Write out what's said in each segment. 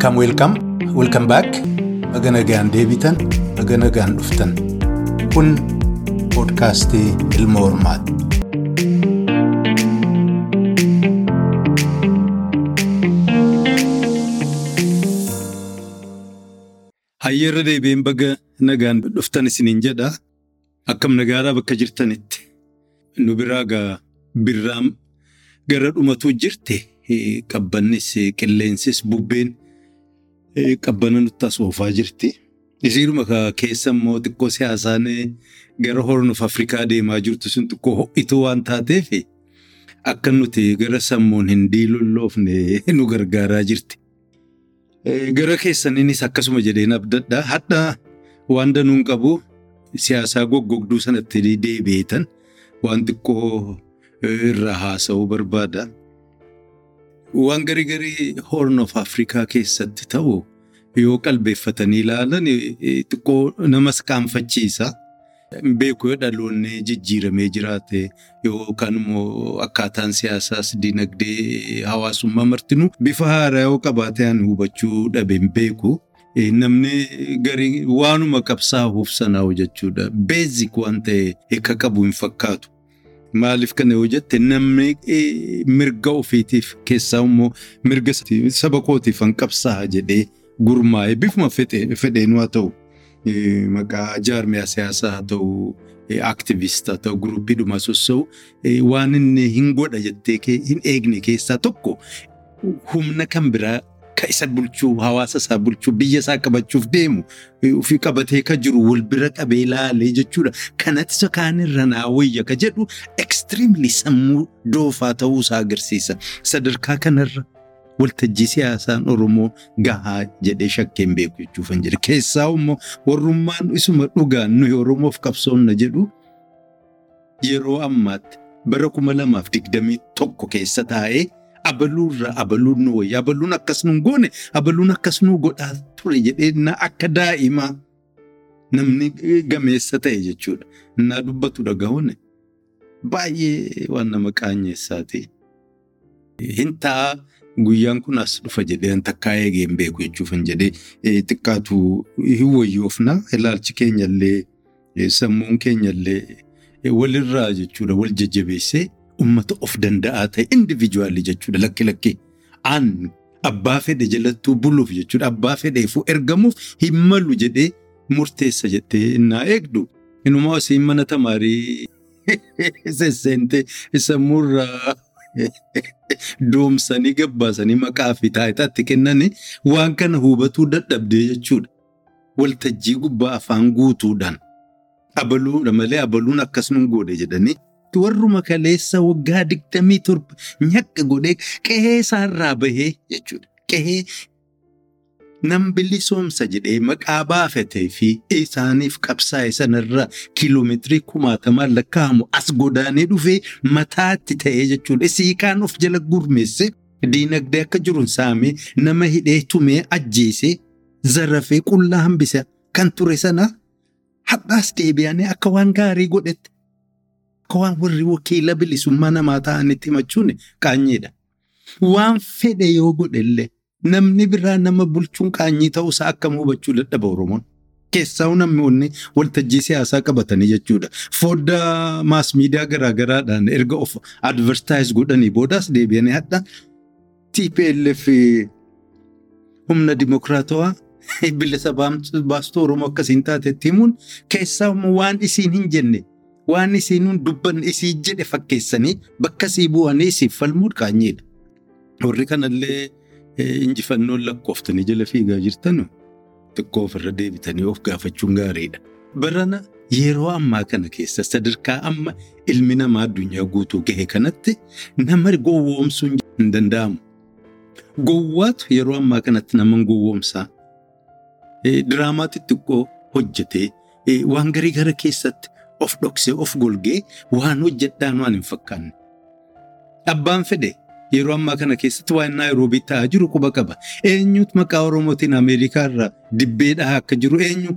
Welcome, welcome, welcome back. Baga nagaan deebitan, baga nagaan dhuftan. Kun poodkaastii Ilma Hormaati. Hayyeerra deebiin baga nagaan dhuftan isiniin jedha. Akkam nagaadhaa bakka jirtanitti. Nu biraa gaa birraan gara dhumatu jirte qabbannis qilleensis bubbeen qabbana nutti as oofaa jirti. Isiidhuma keessa immoo xiqqoo siyaasaan gara hornuuf Afrikaa deemaa jirtu sun xiqqoo ho'ituu waan taateef akka nuti gara sammuun hin diilolloofne nu gargaaraa jirti. Gara keessaniinis akkasuma jedheen abdadhaa hadhaa waan danuun qabu siyaasaa goggogduu sanatti deebi'eetan waan xiqqoo irraa haasa'uu barbaada. Waan garii garii Horn of Afrikaa keessatti ta'u yoo qalbeeffatanii ilaalan xiqqoo namas qaanfachiisa. Beeku yoo dhaloonni jijjiiramee jiraate yookaan immoo akkaataan siyaasaas dinagdee hawaasummaa martinuu bifa haaraa yoo qabaate ani hubachuu dhabe hin beeku. Namni garii waanuma qabsaa'uuf sanaa jechuudha. Beezik waan ta'e akka qabu hin fakkaatu. Maaliif kana yoo jette namni mirga ofiitiif keessaa immoo mirga saba kootiif kan qabsaa'a jedhee gurmaa'e bifuma fedheen haa ta'u. Maqaa jaarmiyaa siyaasaa haa ta'u, aktivistaa haa ta'u, guruupiidhuma sossa'u waan inni hin godha jettee hin eegne keessaa tokko humna kan biraa kan isa bulchuu, hawaasa isaa bulchuu, biyya isaa qabachuuf deemu ofii qabatee kan jiru wal bira qabee ilaalee jechuudha. Kanatti kaanirra naa wayya ka jedhu ekstiriimli sammuu doofaa ta'uu isaa agarsiisa. Sadarkaa kanarra waltajjii siyaasaan Oromoo gahaa jedhee shakkeen beeku jechuuf hin jedhe. Keessaa immoo warrummaan isuma dhugaan nuyi Oromoof qabsoonna jedhu yeroo ammaatti bara kuma lamaaf digdamii tokko keessa taa'ee abaluurraa abaluun nu wayya abaluun akkas nu goone abaluun akkas nu godhaa ture jedhee akka daa'imaa namni gameessa ta'e jechuudha. Innaa dubbatu dhaga'uun baay'ee waan nama qaanyeessaati. Hin ta'a guyyaan kun as dhufa jedhee takkaa eegee hin beeku jechuuf hin jedhee xiqqaatu hin wayyoofna ilaalchi keenyallee sammuun keenyallee walirraa jechuudha wal jajjabeessee. Uummata of danda'aa ta'e indiviijuwaalii jechuudha lakki lakki. Aan abbaa fedhe jalattuu buluuf jechuudha abbaa fedheefuu ergamuuf hin malu jedhee murteessa jettee innaa eegdu. Inumaa isiin mana tamaarii sesseentee sammuurraa doomsanii gabbaasanii maqaa fi taayitaatti kennanii waan kana hubatuu dadhabdee jechuudha. Waltajjii gubbaa afaan guutuudhaan. Abaluudha malee abaluun akkas nun goone jedhanii. warruma kaleessa waggaa digdamii torba nyaqqa godhee qe'ee isaarraa bahee jechuudha. Qe'ee nam bilisoomsa jedhee maqaa baafatee fi isaaniif qabsaa'e sanarraa kiiloomeetirii kumaatamaan lakkaa'amu as godaanee dhufee mataatti ta'ee jechuudha. Siiqaan of jala gurmeesse diinagdee akka jiruun saamee nama hidhee tumee ajjeesee zarafee qullaa hambisa kan ture sana hadhaas deebi'anii akka waan gaarii godhetti. Akka waan warri wakiila bilisummaa namaa ta'anitti himachuun qaanyiidha. Waan fedhe yoo godhellee namni biraa nama bulchuun qaanyii ta'uusaa akkam hubachuu dadhaba Oromoon. Keessaa namoonni waltajjii siyaasaa qabatanii jechuudha. Foddaa maas miidiyaa garaa garaadhaan erga of advertise godhanii boodaas deebi'anii hadha TPLF humna dimokiraatawaa bilisa baastuu Oromoo akkasiin taatetti himuun keessaa waan isiin hin jenne. Waan isiin dubbanne isii jedhe fakkeessanii bakka sii bu'anii isiif falmuun qaanyiidha. Warri kanallee injifannoon lakkooftanii jala fiigaa jirtan xiqqoo ofirra deebitanii of gaafachuun gaariidha. Barana yeroo ammaa kana keessa sadarkaa amma ilmi namaa addunyaa guutuu gahe kanatti nama gowwoomsuun hin danda'amu. Gowwaatu yeroo ammaa kanatti nama gowwoomsaa. Diraamaa xixiqqoo hojjetee waan garii gara keessatti. Of dhoksee of golgee waan hojjedhaan waan hin fakkaanne. Abbaan fedhe yeroo ammaa kana keessatti waan naayiroobii ta'aa jiru quba qaba. Eenyutu maqaa Oromootiin Ameerikaa irraa dibbee dhahaa akka jiru eenyu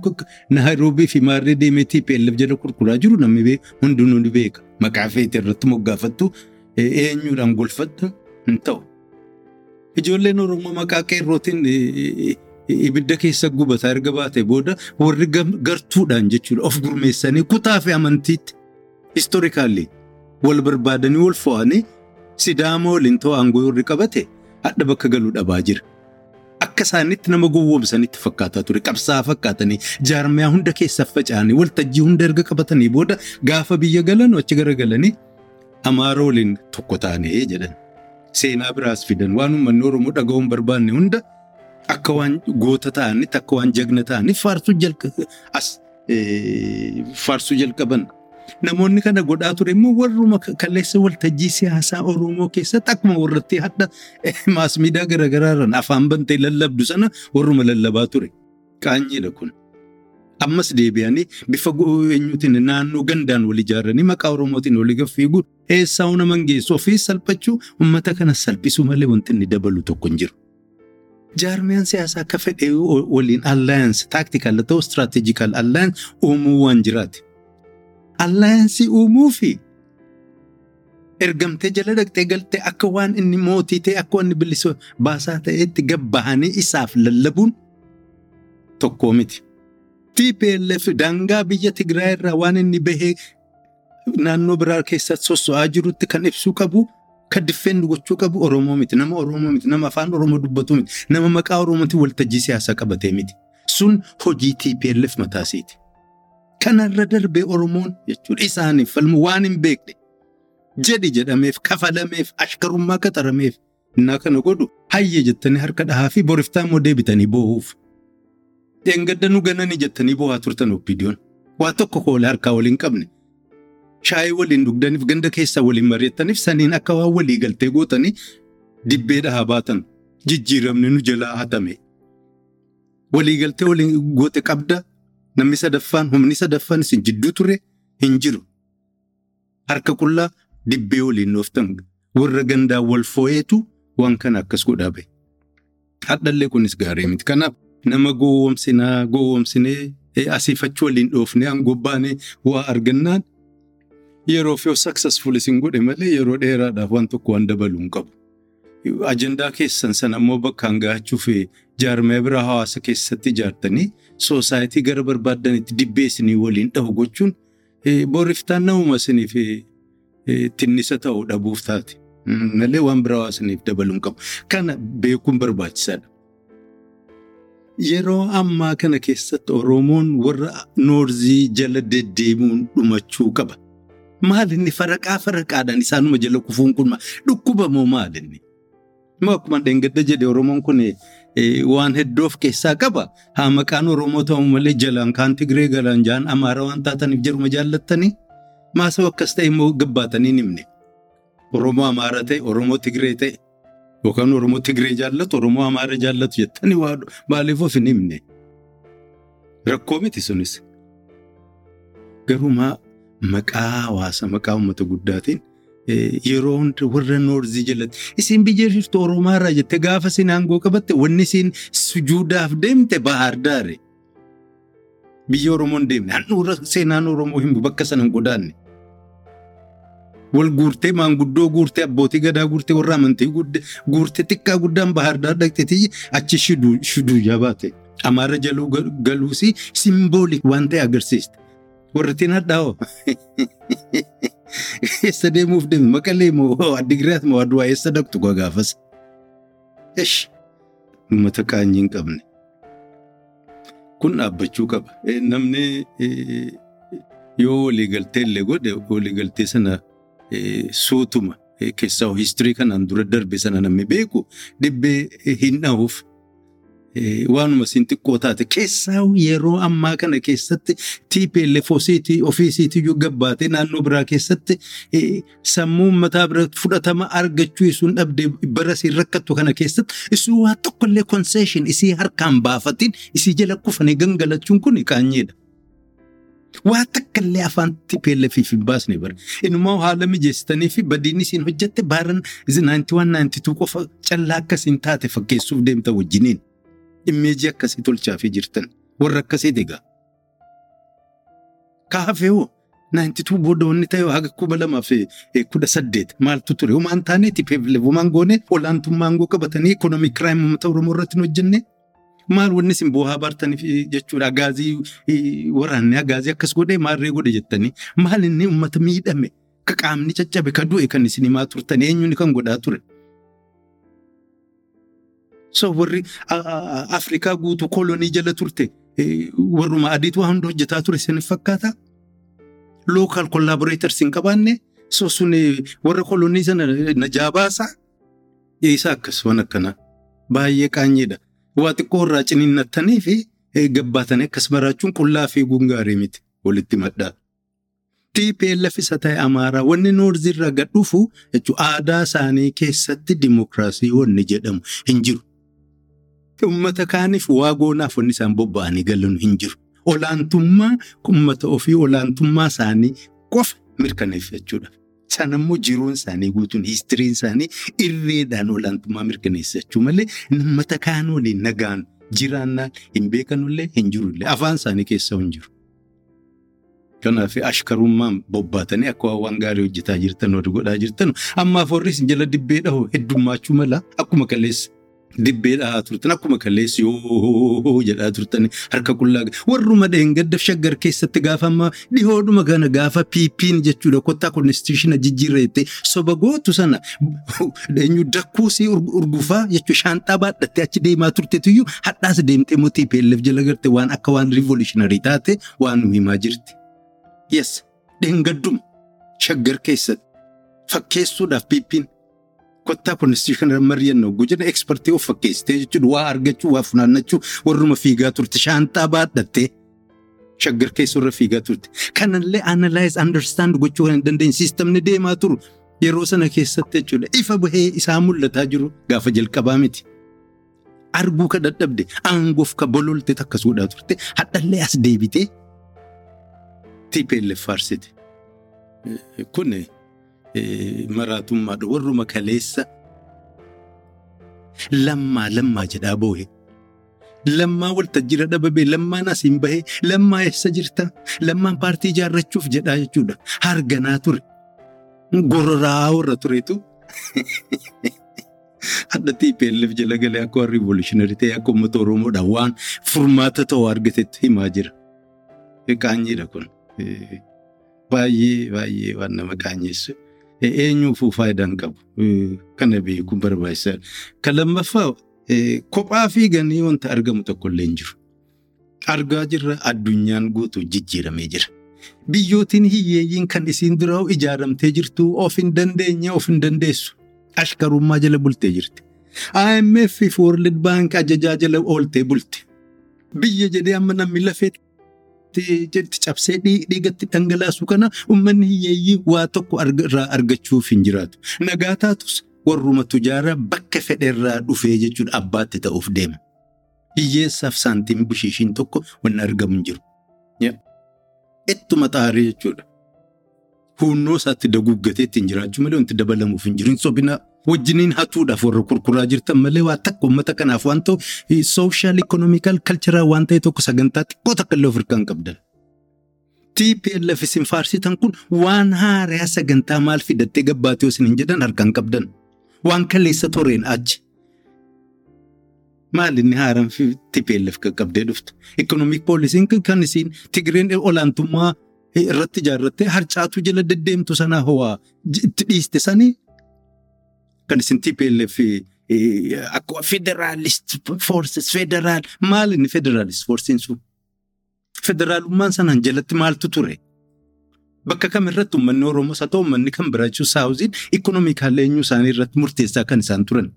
naayiroobii fi maarree deemee TPLF jala gurguraa jiru namni hundinuu ni beeka. Maqaa feete irratti moggaafattu eenyuudhaan golfattu hin ta'u. Ijoolleen Oromoo maqaa qeerrootiin ibidda keessa gubataa erga baate booda warri gartuudhaan jechuudha of gurmeessanii kutaa fi amantiitti historikaalli wal barbaadanii wal fo'anii sidaama waliin ta'uu aangoo warri qabate hadha bakka galuu dhabaa jira. Akka isaanitti nama gowwoomsanitti fakkaataa ture qabsaa fakkaatanii jaarmiyaa hunda keessa faca'anii waltajjii hunda erga qabatanii booda gaafa biyya galan achi garagalanii amaara waliin tokko taanee jedhan. Seenaa biraas fidan waan uummanni Oromoo dhaga'uun barbaanne hunda akka waan goota ta'anitti akka waan jagna ta'aniif faarsuu jalqaban. Namoonni kana godhaa ture immoo warruma kaleessa waltajjii siyaasaa Oromoo keessatti akkuma warratti hadda maasmiidiyaa garaagaraarraan afaan bantee lallabdu sana warruma lallabaa ture. Qaanyiidha kun. Ammas deebi'anii bifa eenyuutiin naannoo gandaan wal ijaaranii maqaa Oromootiin walii gaffiiguun eessaa nama geessu ofii salphachuu uummata kana salphisuu malee wanti inni dabalu tokko hin jiru. Jaarmiyaan siyaasaa akka fedhee waliin allaayansi taaktikal ta'u istiraatejikal allaayansi uumuu waan jiraati. Allaayansii uumuu fi ergamtee jala dhaqxee galtee akka waan inni mootii ta'e akka waan inni bilisa baasaa ta'etti gabbahanii isaaf lallabuun tokkoo miti. TPLF daangaa biyya Tigraay irraa waan inni bahee naannoo biraa keessatti sosso'aa jirutti kan ibsuu qabu kan diffeenni gochuu qabu Oromoo miti nama Oromoo miti nama afaan Oromoo dubbatu miti nama maqaa Oromootiin waltajjii siyaasaa qabatee miti sun hojii TPLF mataasiiti. Kanarra darbee Oromoon jechuudha isaaniif waan hin beekne jedhi jedhameef kafalameef ashkarummaa qaxarameef innaa kana godhu hayye jettanii harka dhahaa fi boriftaa immoo deebitanii boo'uuf. Dheengadda nu gananii jettanii boo'aa turtan oppiidiyoon waa tokko koolee harkaa waliin qabne. Shaayii waliin dhugdaniif ganda keessaa waliin mari'attaniif saniin akka waan walii galtee gootanii dibbee dhahaa baatan jijjiiramni nu jalaa hatame. Waliigaltee waliin goote qabda namni sadaffaan humni sadaffaan isin jidduu ture hin jiru. Harka qullaa dibbee waliin dhooftan warra gandaa wal foo'eetu waan kana akkas godhaa bahe. Hadhallee kunis gaarii miti. Kanaaf nama gowwoomsinaa gowwoomsinee asiifachuu waliin dhoofnee angobbaanee waa argannaan yeroo fi successful isin godhe malee yeroo dheeraadhaaf waan tokko waan dabaluu hin qabu. Ajandaa keessan sana immoo bakkaan gahachuuf jaarmee biraa hawaasa keessatti ijaartanii soosaayitii gara barbaaddanitti dibbee isinii waliin dhahu gochuun boriftaan namuma isiniif tinnisa ta'uu dhabuuf taate. Malee waan biraa hawaasaniif dabaluu hin qabu. Kana beekuun barbaachisaadha. Yeroo ammaa kana keessatti Oromoon warra noorzii jala deddeebi'uun dhumachuu qaba. Maalinni faraqaa faraqaadhaan isaanuma jala kufuun kun dhukkuba moo maalinni? Moo akkuma dheengadda jedhe Oromoon kun waan hedduu of keessaa qaba. Haa maqaan Oromoo ta'u malee jalaan kaan Tigree galaan jaan Amaara waan taataniif jaruma jaallattanii maasoo akkas ta'e immoo gabbaatanii himne. Oromoo Amaara ta'e Oromoo Tigree ta'e yookaan Oromoo Tigree jaallatu Oromoo Amaara jaallatu jettanii maaliif of hin himne? Rakkoo miti sunis. Garuu maqaa hawaasa maqaa uummata guddaatiin yeroo hunda warra noorzii jalatti isin biyya jirtu Oromaaraa jette gaafa isin aangoo qabatte wanni isin sujuudaaf deemte bahaar daare. Biyya Oromoon deemne handhuura seenaan Oromoo hin bakka sana hin godaanne. Wal guurtee maanguddoo guurtee abbootii gadaa guurtee warra amantii guurtee xiqqaa guddaan bahaar daar dhaqxeetii achi shiduu jabaate. Amaara jaluu galuusi simboolik waan ta'e agarsiiste. Warratiin hadhaa'oo eessa deemuuf deemu maqalee moo addigiraat moo aduwaa eessa dhaqxu gaafas. Esh uummata qaanyii hin qabne. Kun dhaabbachuu qaba. Namni yoo waliigaltee illee godhe waliigaltee sana suutuma keessaa histirii kanaan dura darbe sana namni beeku dibbee hin dhahuuf. Waanuma isin xiqqoo taate keessaa yeroo ammaa kana keessatti TPLF ofiisiitiyyuu gabbaatee naannoo biraa keessatti sammuu uummataa bira fudhatama argachuu isuun dhabdee bara isiin rakkattu kana keessatti isuu waa tokkollee konseeshin isii harkaan baafatiin isii jala kufanii gangalachuun kun qaanyeedha. Waa takkallee afaan TPLF hin baasne bara. Inumaa haala mijeessitanii fi badiin isiin hojjette baaran 91-92 qofa callaa akkasiin taate fakkeessuuf deemta wajjiniin. Immeejii akkasii tolchaafii jirtan warra akkasii egaa. Kaafeewoo naantituu booda wanni ta'e haga kuma lamaaf kudha saddeet maaltu ture homaan taane tipeef homaan goone olaantummaa aangoo qabatanii ikoonoomik kiraayim uummata oromoo irratti hojjenne maal wanni isin bu'aa baartaniif jechuudha agaazii waraanne agaazii akkas godhee maarree godhe jettanii maal inni uummata miidhame ka qaamni caccabe ka du'e kan isin himaa turtan eenyuun kan godhaa ture. So warri Afrikaa guutuu kolonii jala turte warruma adiitu waan hunda hojjetaa ture isin fakkaata. Lookal kollaaboreetars hin qabaanne so sun warra kolonii sana na jaabaasa. Isa akkas waan akkanaa baay'ee qaanyeedha. Waa xiqqoo irraa ciniinnattanii fi gabbaatanii akkas baraachuun qullaa fi gungaarii miti walitti maddaa. TPLF isa ta'e Amaaraa wanni Noorziirraa gad dhufu jechuun aadaa isaanii keessatti dimokiraasii wanni jedhamu hin jiru. Uummata kaaniif waa goonaaf wanni isaan bobba'anii galan hin jiru. Olaantummaa uummata ofii olaantummaa isaanii qofa mirkaneeffachuudha. Sanammoo jiruun isaanii guutuun hiistiriin isaanii irreedhaan olaantummaa mirkaneessachuu malee uummata kaan waliin nagaan jiraannaan hin beekanullee hin jirullee afaan isaanii keessa hin jiru. Kanaaf ashkarummaan bobbaatanii akka waan gaarii hojjetaa jirtan godhaa jirtan ammaaf warri jala dibbee dhahu heddummaachuu mala akkuma kaleessa dibbee dhahaa turtan akkuma kaleessa yoo jedhaa turtan harka qullaa warruma dheengadda shaggar keessatti gaafa ammaa dhihoodhuma kana gaafa piipiin jechuudha. Kottaa konstitushina jijjiirreette soba gootu sana eenyu dakkuusii urgufaa jechuudha. Shaanxaa baadhattee achi deemaa turteetuyyuu hadhaas deemtee mootii peelleef jala garte waan akka waan riivoolushinarii taate waan nu himaa jirti. Yes, dheengadduma shaggar keessatti fakkeessuudhaaf piippiin kottaa konstitushinaal mari'annoo gujina ekspertii of fakkeessitee jechuudha waa argachuu waa funaannachuu warruma fiigaa turte shaanxaa baadhattee shaggar keessarra fiigaa turte. Kanallee analyze understand gochuu kan hin dandeenye siistamni deemaa turu yeroo sana keessatti jechuudha ifa bahee isaa mul'ataa jiru gaafa jalqabaa miti. Arguu ka dadhabde aangoof ka bololte takkas godhaa turte hadhallee as deebitee. TPLF faarsite. Kun maraatummaadha warruma kaleessa lammaa lammaa jedhaa boohe. Lammaa waltajjira dhababee lammaan asiin bahee lammaa eessa jirta lammaan paartii ijaarrachuuf jedhaa jechuudha. Harganaa ture. Gororaa warra turetu. Hadda TPLF jala galee akka waan riivoolushinarii ta'e akka uummata Oromoodhaan waan furmaata ta'u argatetti himaa jira. Qaanyiidha kun. Baay'ee baay'ee waan nama qaanyeessu. Eenyuufuu faayidaan qabu. Kana beekuun barbaachisaadha. Kan lammaffaa kophaa fiiganii wanta argamu tokkollee hin jiru. Argaa jirra addunyaan guutuu jijjiiramee jira. Biyyootiin hiyyeeyyiin kan isiin dura ijaaramtee jirtu of hin dandeenye of hin dandeessu. Ashkarummaa jala bultee jirti. IMF fi World Bank ajajaa jala ooltee bulti. Biyya jedhee amma namni lafee cabsee dhiigatti dhangalaasu kana uummanni hiyyeeyyii waa tokko irraa argachuuf hin jiraatu. Nagaa taatus warruma tujaaraa bakka fedherraa dhufee jechuudha abbaatti ta'uuf deema. Hiyyeessaaf saantiin bushiishiin tokko wanni argamu hin jiru. Ittuma xaarii jechuudha. Hunnoo isaatti daguuggatee ittiin jiraachuu malee wanti dabalamuuf hin jiru. Hin wajjiniin hatuudhaaf warra kurkuraa jirtan malee waa takka uummata kanaaf waan ta'u sooshaal ikonoomikaal kalcharaa waan ta'e tokko sagantaa xiqqoo takka illee of hirkaan qabdan. TPLF isin faarsitan kun waan haaraa sagantaa maal fidattee gabbaatee isin hin jedhan harkaan qabdan. Waan kaleessa toreen achi. Maal inni haaraan TPLF qaqqabdee dhuftu. Ikonoomik poolisiin kan isin Tigireen olaantummaa irratti ijaarrattee harcaatuu jala deddeemtu sanaa hawaa itti dhiiste sanii isin TPLF akka federaalist forces federaal maal inni federaalist forsiin sun federaalummaan sanaan jalatti maaltu ture. Bakka kam irratti uummanni Oromoos haa ta'u uummanni kan biraa jechuun saawuziin ikonoomikaal eenyuu isaanii irratti murteessaa kan isaan turan.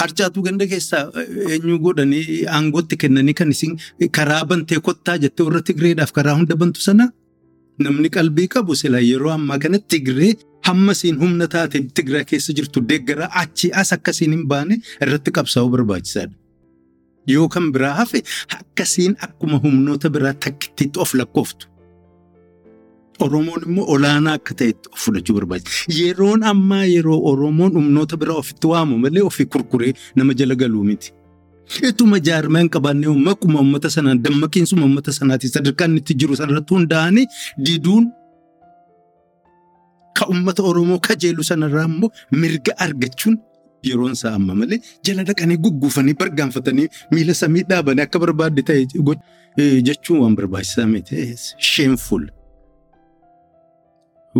Harcaatuu ganda keessaa eenyu godhanii aangootti kennanii kan isin karaa bantee kottaa jettee warra Tigireedhaaf karaa hunda bantu sana namni qalbii qabu sila yeroo ammaa kana Tigiree hamma isiin humna taate Tigiraa keessa jirtu deeggaraa achi as akkasiin hin baane irratti qabsaa'uu barbaachisaadha. Yoo kan biraa hafe akkasiin akkuma humnoota biraa takkittiitti of lakkooftu. Oromoon immoo olaanaa akka ta'etti of fudhachuu barbaachisa. Yeroon ammaa yeroo Oromoon humnoota biraa ofitti waamu malee ofii kurkuree nama jala galuu miti. Ituma jaarmaa hin qabaanne makkuma uummata sanaan dammaqiinsuma uummata sanaati sadarkaa inni itti jiru sanarratti hundaa'anii diduun ka uummata Oromoo kajeelu sanarraa immoo mirga argachuun yeroon isaa amma malee jala dhaqanii gugguufanii bargaanfatanii miila samii dhaabanii akka barbaadde ta'e jechuun waan barbaachisaa miti. Shameful.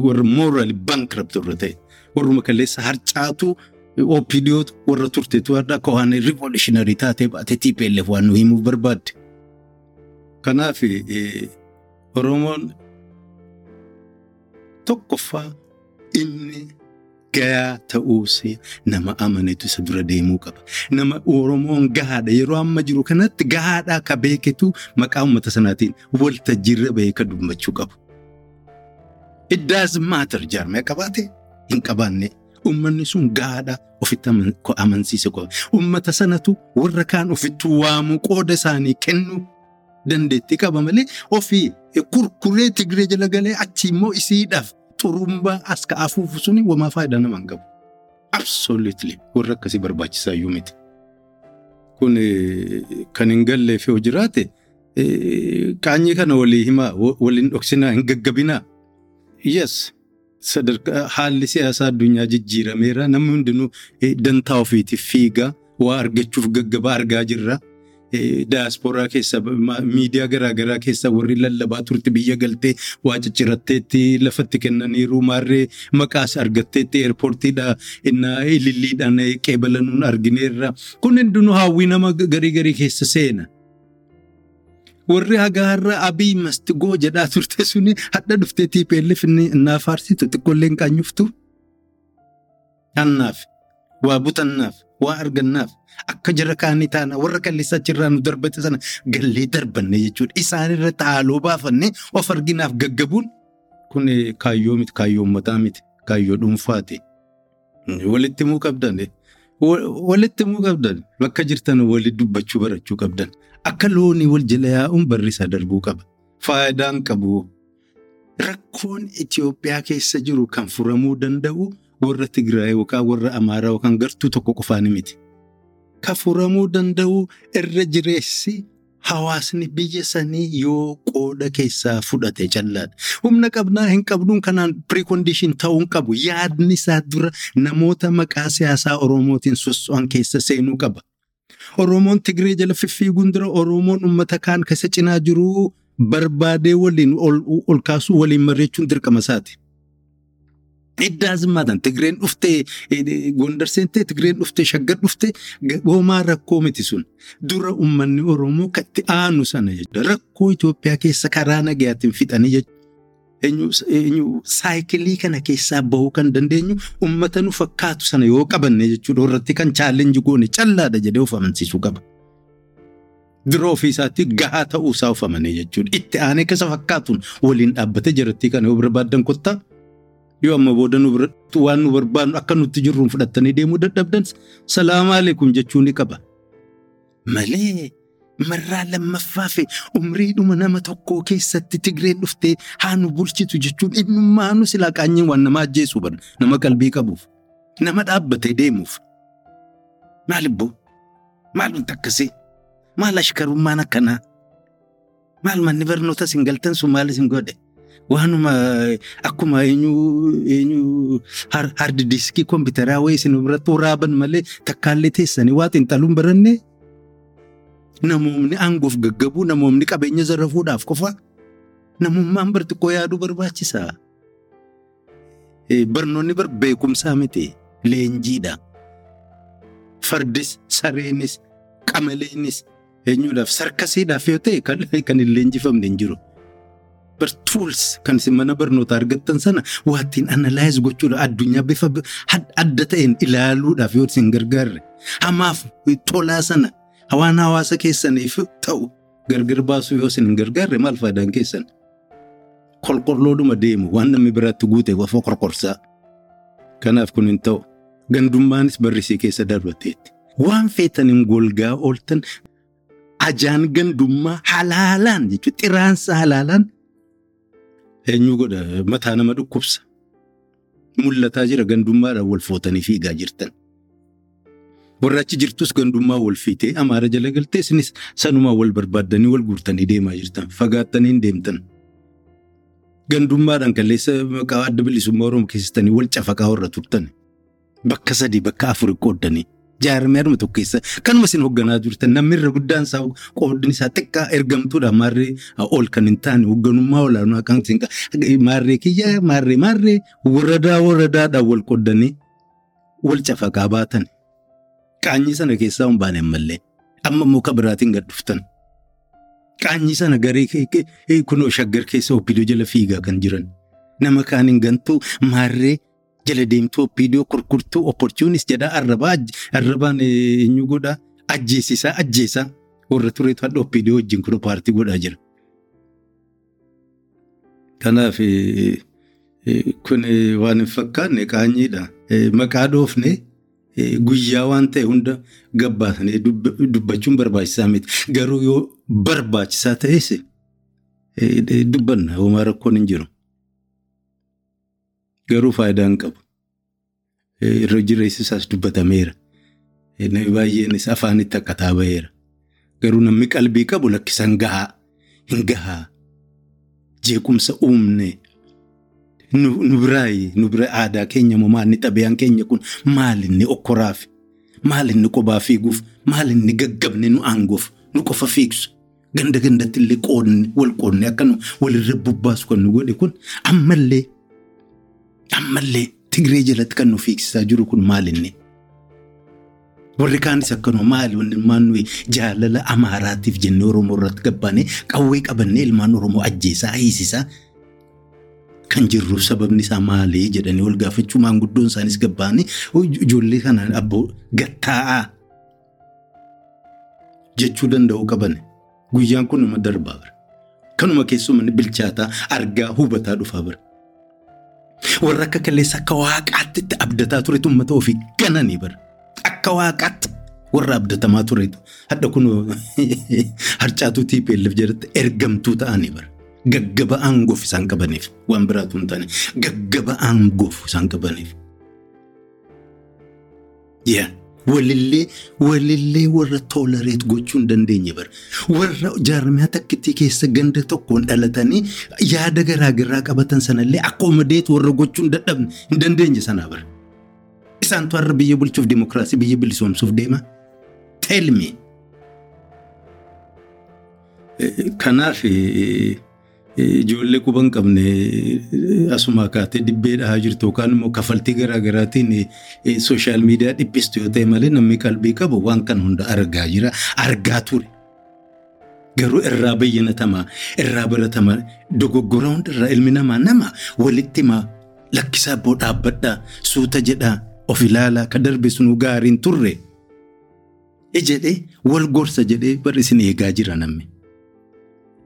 Warra moorali bankrupt warra ta'e warruma kaleessa harcaatu OPDOtu warra turteetu akka waan riivoolushinarii taatee baate TPLF waan nu himuuf barbaadde. Kanaaf Oromoon tokkoffaa inni gayaa ta'uusee nama amanetu isa dura deemuu qaba. Nama Oromoon gahaadha yeroo amma jiru kanatti gahaadhaa ka beeketu maqaa uummata sanaatiin waltajjiirra bahee ka dubbachuu qabu. It doesn't matter jaarmee qabaate hin qabaanne. Uummanni sun gahaadhaa ofitti amansiise qaba. Uummata sanatu warra kaan ofitti waamuu qooda isaanii kennuu dandeettii qaba malee ofii kurkuree Tigree jala galee achi immoo isiidhaaf xurumbaa as ka'afuuf suni wamaa faayidaa nama hin qabu. Absolutely warra akkasii barbaachisaa iyyuu miti. Kun kan hin galleef yoo jiraate qaanyii kana walii himaa waliin dhoksinaa hin gaggabinaa. Yes. Sadarkaa haalli siyaasaa addunyaa jijjiirameera namni hundinuu dantaa ofiitiif fiigaa waa argachuuf gaggabaa argaa jirra. Daasporaa keessa miidiyaa garaagaraa keessa warri lallabaa turte biyya galtee waa cicciratteetti lafatti kennaniiru maarree maqaas argatteetti eerpoortiidha innaa ililliidhaan qeebalanuun argineerra. Kun hundinuu hawwii nama garii garii keessa seena. Warri hagaarra abii mastigoo jedhaa turte suni hadha dhuftee TPLF innaa faarsitu xiqqoollee hin qaanyuftu. Hannaaf, waa butannaaf, waa argannaaf, akka jara kaanii taana warra kalleessa achirraa nu darbate sana gallee darbanne jechuudha. Isaan irratti haaloo baafannee of arginaaf gaggabuun kun kaayyoo miti, kaayyoo uummataa miti, kaayyoo dhuunfaati. Walitti himuu qabdan. Walitti himuu qabdan. Bakka jirtan walitti dubbachuu barachuu qabdan. Akka loonii wal jala yaa'uun barrisaa darbuu qaba. Faayidaan qabu. Rakkoon Itoophiyaa keessa jiru kan furamuu danda'u warra Tigraay yookaan warra Amaaraa yookaan gartuu tokko qofaani miti. Kan furamuu danda'u irra jireessi hawaasni biyya sanii yoo qooda keessaa fudhate callaadha. Humna qabnaa hin qabnuun kanaan piriikondishin ta'uu hin qabu. Yaadni isaa dura namoota maqaa siyaasaa Oromootiin sosso'an keessa seenuu qaba. Oromoon Tigree jala fiffiiguun dura Oromoon uummata kaan keessa cinaa jiru barbaadee waliin ol kaasuu waliin mari'achuun dirqama isaati. Iddaazimmaadhaan Tigreen dhuftee Gondar seentee Tigreen dhuftee Shaggar dhuftee hoomaa rakkoo miti sun. Dura uummanni Oromoo kan itti aanu sana jechuudha. Rakkoo Itoophiyaa keessa karaa nagayaatiin fixanii jechuudha. Eenyu saayikilii kana keessaa bahuu kan dandeenyu uummata nu fakkaatu sana yoo qabanne jechuudha. Irratti kan chaalenji goone callaadha jedhee of amansiisuu qaba. Dura ofiisaatti gahaa ta'uusaa of amanee jechuudha. Itti aanee keessa fakkaatuun waliin dhaabbatee jiratti kana yoo barbaadan kottaa. Yoo amma booda waan nu barbaadnu akka nutti jirruun fudhattanii deemuu dadhabdan salaamu alaikum jechuu ni qaba. Malee marraa lammaffaa fi umriidhuma nama tokkoo keessatti Tigreen dhuftee haa nu bulchitu jechuun innummaanu silaa qaanyiin waan nama ajjeesuu bara nama qalbii qabuuf nama dhaabbatee deemuuf. Maal ibboo? Maal wanti? Maal ashkarummaan akkanaa? Maal manni barnootas hin galtan sun maal isin godhe? Waanuma akkuma eenyu hardi diiskii kompiitaraa wayii isin biratti waraaban malee takkaallee teessanii waa xiinxaluun barannee namoonni aangoof gaggabuu namoonni qabeenya zarafuudhaaf qofa namummaan bar xiqqoo yaaduu barbaachisaa. Barnoonni bar beekumsaa miti leenjiidha. Fardis sareenis qamaleenis eenyuudhaaf sarkasiidhaaf yoo ta'e kan hin leenjifamne hin jiru. Tools kan isin mana barnootaa argattan sana waa ittiin analaayiz gochuudha addunyaa bifa adda ta'een ilaaluudhaaf yoo isin gargaarre hamaaf tolaa sana waan hawaasa keessaniif ta'u gargar baasuu yoo isin hin gargaarre maal faayidaan keessan. Qolqolloodhuma deemu waan namni biraatti guute wafa qorqorsaa. Kanaaf kun hin ta'u gandummaanis barrisii keessa darbateetti. Waan feetaniin golgaa ooltan ajaan gandummaa halaalaan jechuudha xiraansa halaalaan eenyu godha mataa nama dhukkubsa. Mul'ataa jira gandummaadhaan wal footanii fiigaa jirtan. Warra achi jirtus gandummaa wal fiitee amaara jala galtee isinis sanumaa wal barbaaddanii wal guurtanii deemaa jirtan fagaattanii hin deemtan. Gandummaadhaan kalleessa adda bilisummaa Oromoo keessatti wal cafaqaa warra turtan. Bakka sadii bakka afur qooddanii jaarmee harma tokko keessa kanuma isin hoogganaa jirtan namni irra guddaan isaa qoodni isaa xiqqaa ergamtuudha maarree ol kan hin taane hoogganummaa olaanaa kan maarree kiyya maarree maarree waradaa waradaadhaan wal qooddanii wal cafaqaa baatan. Qaanyii sana keessaa hin baane ammallee amma kan biraatiin gad dhuftan. Qaanyii sana garee kunoo shaggar keessa obbidoo jala fiigaa kan jiran nama kaaniin gantuu maarree jala deemtuu obbidoo kurkurtuu opportunis jedhaa arrabaa arrabaan eenyu godhaa ajjeesisaa ajjeesaa warra tureetu hadha obbidoo wajjin kun paartii godhaa jira. Kanaaf kun waan hin fakkaanne qaanyiidha. Maqaa dhoofne guyyaa waan ta'e hunda gabbaasanii dubbachuun barbaachisaa miti. Garuu yoo barbaachisaa ta'es dubbanna homaa rakkoon hin jiru. Garuu faayidaa hin qabu. Irra jireessi isaas dubbatameera. Baay'eenis afaanitti akka taabaheera. Garuu namni qalbii qabu lakkisan gahaa hin gahaa. Jeequmsa uumne nu biraayi nu bira aadaa keenya moo maalni xabiyaan keenya kun maalinni okkoraaf maalinni qobaa fiiguuf maalinni gaggabne nu aanguuf nu qofa fiigsu ganda gandatti illee qoodne wal qoodne akka walirra bubbaasu kan nu godhe kun ammallee ammallee Tigree jalatti kan nu fiigsisaa jiru kun maalinni. Warri kaanis akkanuma maali wanni ilmaan jaalala amaaraatiif jennee Oromoo irratti gabbaanee qawwee qabannee ilmaan Oromoo ajjeesaa hiisisaa kan jirru sababni isaa maali jedhanii wal gaafachuu maanguddoon isaanis gabbaanii ijoollee kanaan abboo gattaa'aa jechuu danda'u qaban guyyaan kun darbaa bira. Kanuma keessumaa bilchaataa argaa hubataa dhufaa bira. Warra akka kaleessa akka waaqaatti itti abdataa turetu uummata ofii gananii bara. Akka waaqaatti warra abdatamaa turetu hadda kun harcaatuu TPLF jedhatti ergamtuu ta'anii bara. Gaggaba aangoof isaan qabaniif waan biraatu hin taane gaggaba aangoof isaan qabaniif. Walillee walillee warra toolareet gochuu hin dandeenye bara. Warra jaarmiyaa takkittii keessa ganda tokkoon dhalatanii yaada garaagaraa qabatan sanallee akkoomadeet warra gochuu hin dadhabne hin dandeenye sanaa bara. Isaantu har'a biyya bulchuuf dimokiraasii biyya bilisoomsuuf deema. Tell me. Kanaaf ijoollee quba hin qabne asuma kaatee dibbee dhahaa jirtu yookaan immoo kafaltii garaagaraatiin sooshaal miidiyaa dhiphistu yoo ta'e malee namni qalbii qabu waan kana hunda argaa jira argaa ture. Garuu irraa bayyanatamaa irraa baratamaa dogoggora hundarraa ilmi namaa nama walitti himaa lakkisaa boo dhaabbadhaa suuta jedhaa of ilaalaa ka darbe sunuu gaariin turre. Jedhee wal gorsa jedhee barri isin eegaa jira namni.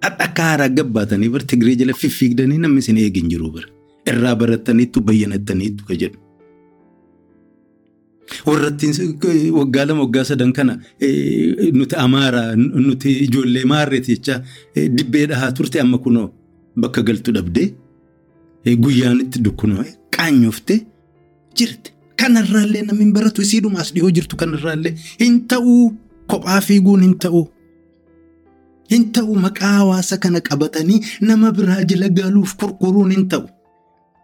Akka haaraa gabbaatanii bar Tigree jala fiffiigdanii namni isin eegin jiru bara. Irraa barattaniittu bayyanattaniittu ka jedhu. Warrattiin waggaa lama waggaa sadan kana nuti amaaraa nuti ijoollee maarreeti jecha dibbee dhahaa turte amma kunoo bakka galtu dhabdee guyyaan itti dukkunoo qaanyooftee jirti. Kanarraallee namni hin baratu isiidhumaas dhiyoo jirtu kanarraallee hin ta'uu kophaa fiiguun hin ta'uu. Hin ta'u maqaa hawaasa kana qabatanii nama biraa jala galuuf kurkuruun hin ta'u.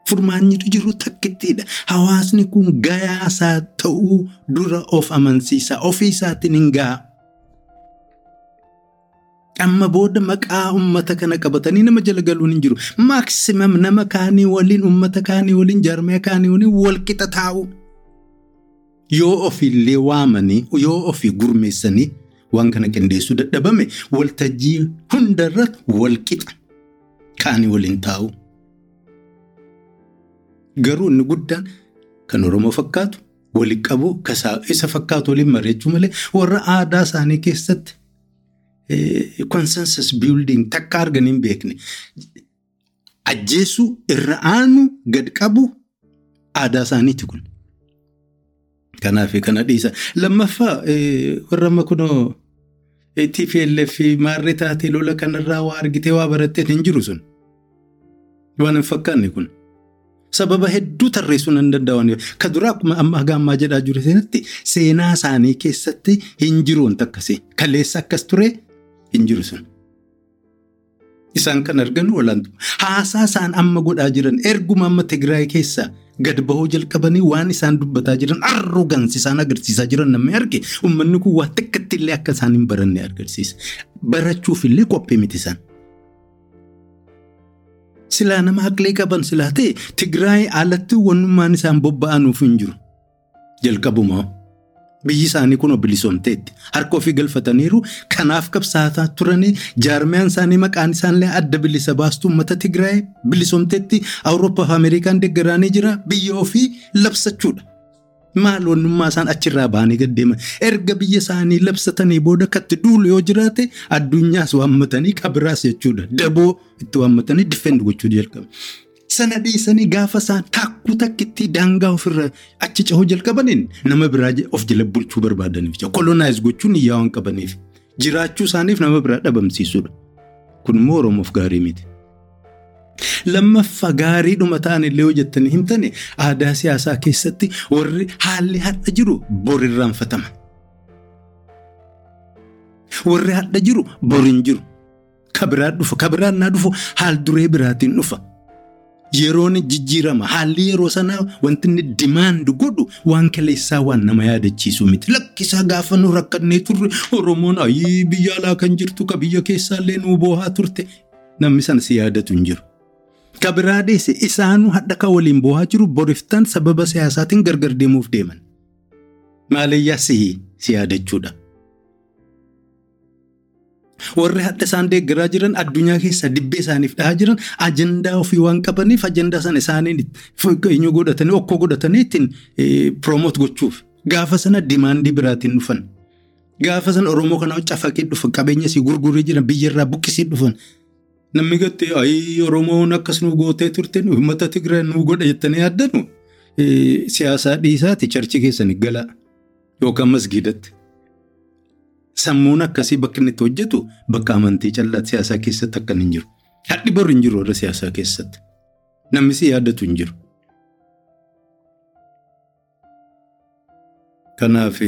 Furmaannitu jiru takkittiidha. Hawaasni kun gayaasaa ta'uu dura of amansiisa. Ofii isaatiin hin gaha. Amma booda maqaa uummata kana qabatanii nama jala galuun hin jiru. Maakisimam nama kaanii waliin uummata kaanii waliin jaarmaya kaanii waliin walqixa taa'u. Yoo ofiillee waamanii yoo ofii gurmeessanii. Waan kana qindeessuu dadhabame waltajjii hundarratti walqixa kaanii waliin taa'u. Garuu inni guddaan kan Oromoo fakkaatu waliin qabu isa fakkaatu waliin mari'achuu malee warra aadaa isaanii keessatti consensus building takka arganii hin beekne. Ajjeesuu irra aanu gad qabu aadaa isaaniiti kun. Kanaaf kana dhiisa. Lammaffaa warra amma kunoo TPLF maarree taatee lola kanarraa waa argitee waa barattee hin jiru sun. Waan hin fakkaanne kun. Sababa hedduu tarreessuu nan danda'an. Ka duraa akkuma amma haga ammaa jedhaa jiru sanatti seenaa isaanii keessatti hin jiru wanta akkasii. Kaleessa akkas ture hin jiru sun. Isaan kan argan olaantummaa. Haasaa isaan amma godhaa jiran erguma amma Tigraay keessaa gad bahuu jalqabanii waan isaan dubbataa jiran arrogansi isaan agarsiisaa jiran namni arge uummanni kun waa xiqqatti illee akka isaan hin baranne agarsiisa. Barachuuf illee qophii miti isaan. Silaa nama haqlee qaban silaa ta'e Tigraay alatti wannummaan isaan bobba'anuuf hin jiru. Jalqabumaa biyyi isaanii kun bilisoomteetti harka ofii galfataniiru kanaaf qabsaataa turanii jaarmiyaan isaanii maqaan isaanillee adda bilisa baastuu uummata Tigraay bilisoomteetti Awurooppaa fi Ameerikaan deeggaraanii jira biyya ofii labsachuudha. Maal wannummaa isaan achirraa bahanii gaddeeman erga biyya isaanii labsatanii booda katti duulu yoo jiraate addunyaas waammatanii kabiraas jechuudha daboo itti waammatanii difeend gochuu jalqabu. Sana dhiisanii gaafa isaan takkuu takkitti daangaa ofirra achi cahuu jalqabaniin nama biraa of jala bulchuu barbaadaniif kolonaayiz gochuun iyyaa waan qabaniif jiraachuu isaaniif nama biraa dhabamsiisuudha. Kun immoo Oromoof gaarii miti. Lammaffaa gaariidhuma ta'an illee yoo jettanii hin taane aadaa siyaasaa keessatti warri haalli hadha jiru bor irraanfatama. Warri hadha jiru bor hin jiru. Kabiraan dhufa. Kabiraan naa dhufu haal duree biraatiin dhufa. Yeroon jijjiirama haalli yeroo sanaa wanti inni dimaandi godhu waan kaleessaa waan nama yaadachiisu miti. Lakkisaa gaafa nu rakkannee turre Oromoon ayii biyya alaa kan jirtu ka biyya keessaallee nu boohaa turte namni sana si yaadatu hin jiru. Kabiraa deesse isaanuu hadha kan waliin boohaa jiru boriftaan sababa siyaasaatiin gargar deemuuf deeman. Maaliyyaa si yaadachuudha. Warri hadha isaan deeggaraa jiran addunyaa keessa dibbee isaaniif dhahaa jiran ajandaa ofii waan qabaniif ajandaa sana isaaniin eenyu godhatanii okkoo godhatanii ittiin piroomoot gochuuf gaafa sana dimaandii biraatiin dhufan. Gaafa sana Oromoo kana cafaqee dhufan qabeenya isii gurgurii jiran biyyarraa buqqisii dhufan. Namni gattee ayii Oromoon akkas nu gootee turte uummata Tigraay nu godha jettanii yaaddanu siyaasaa dhiisaati charchi keessan galaa yookaan masgiidatti. Sammuun akkasii bakka inni itti hojjetu bakka amantii callaatti siyaasaa keessatti akka hin jiru. Hadhi bor hin jiru warra siyaasaa keessatti. Namni si yaadatu hin jiru. Kanaaf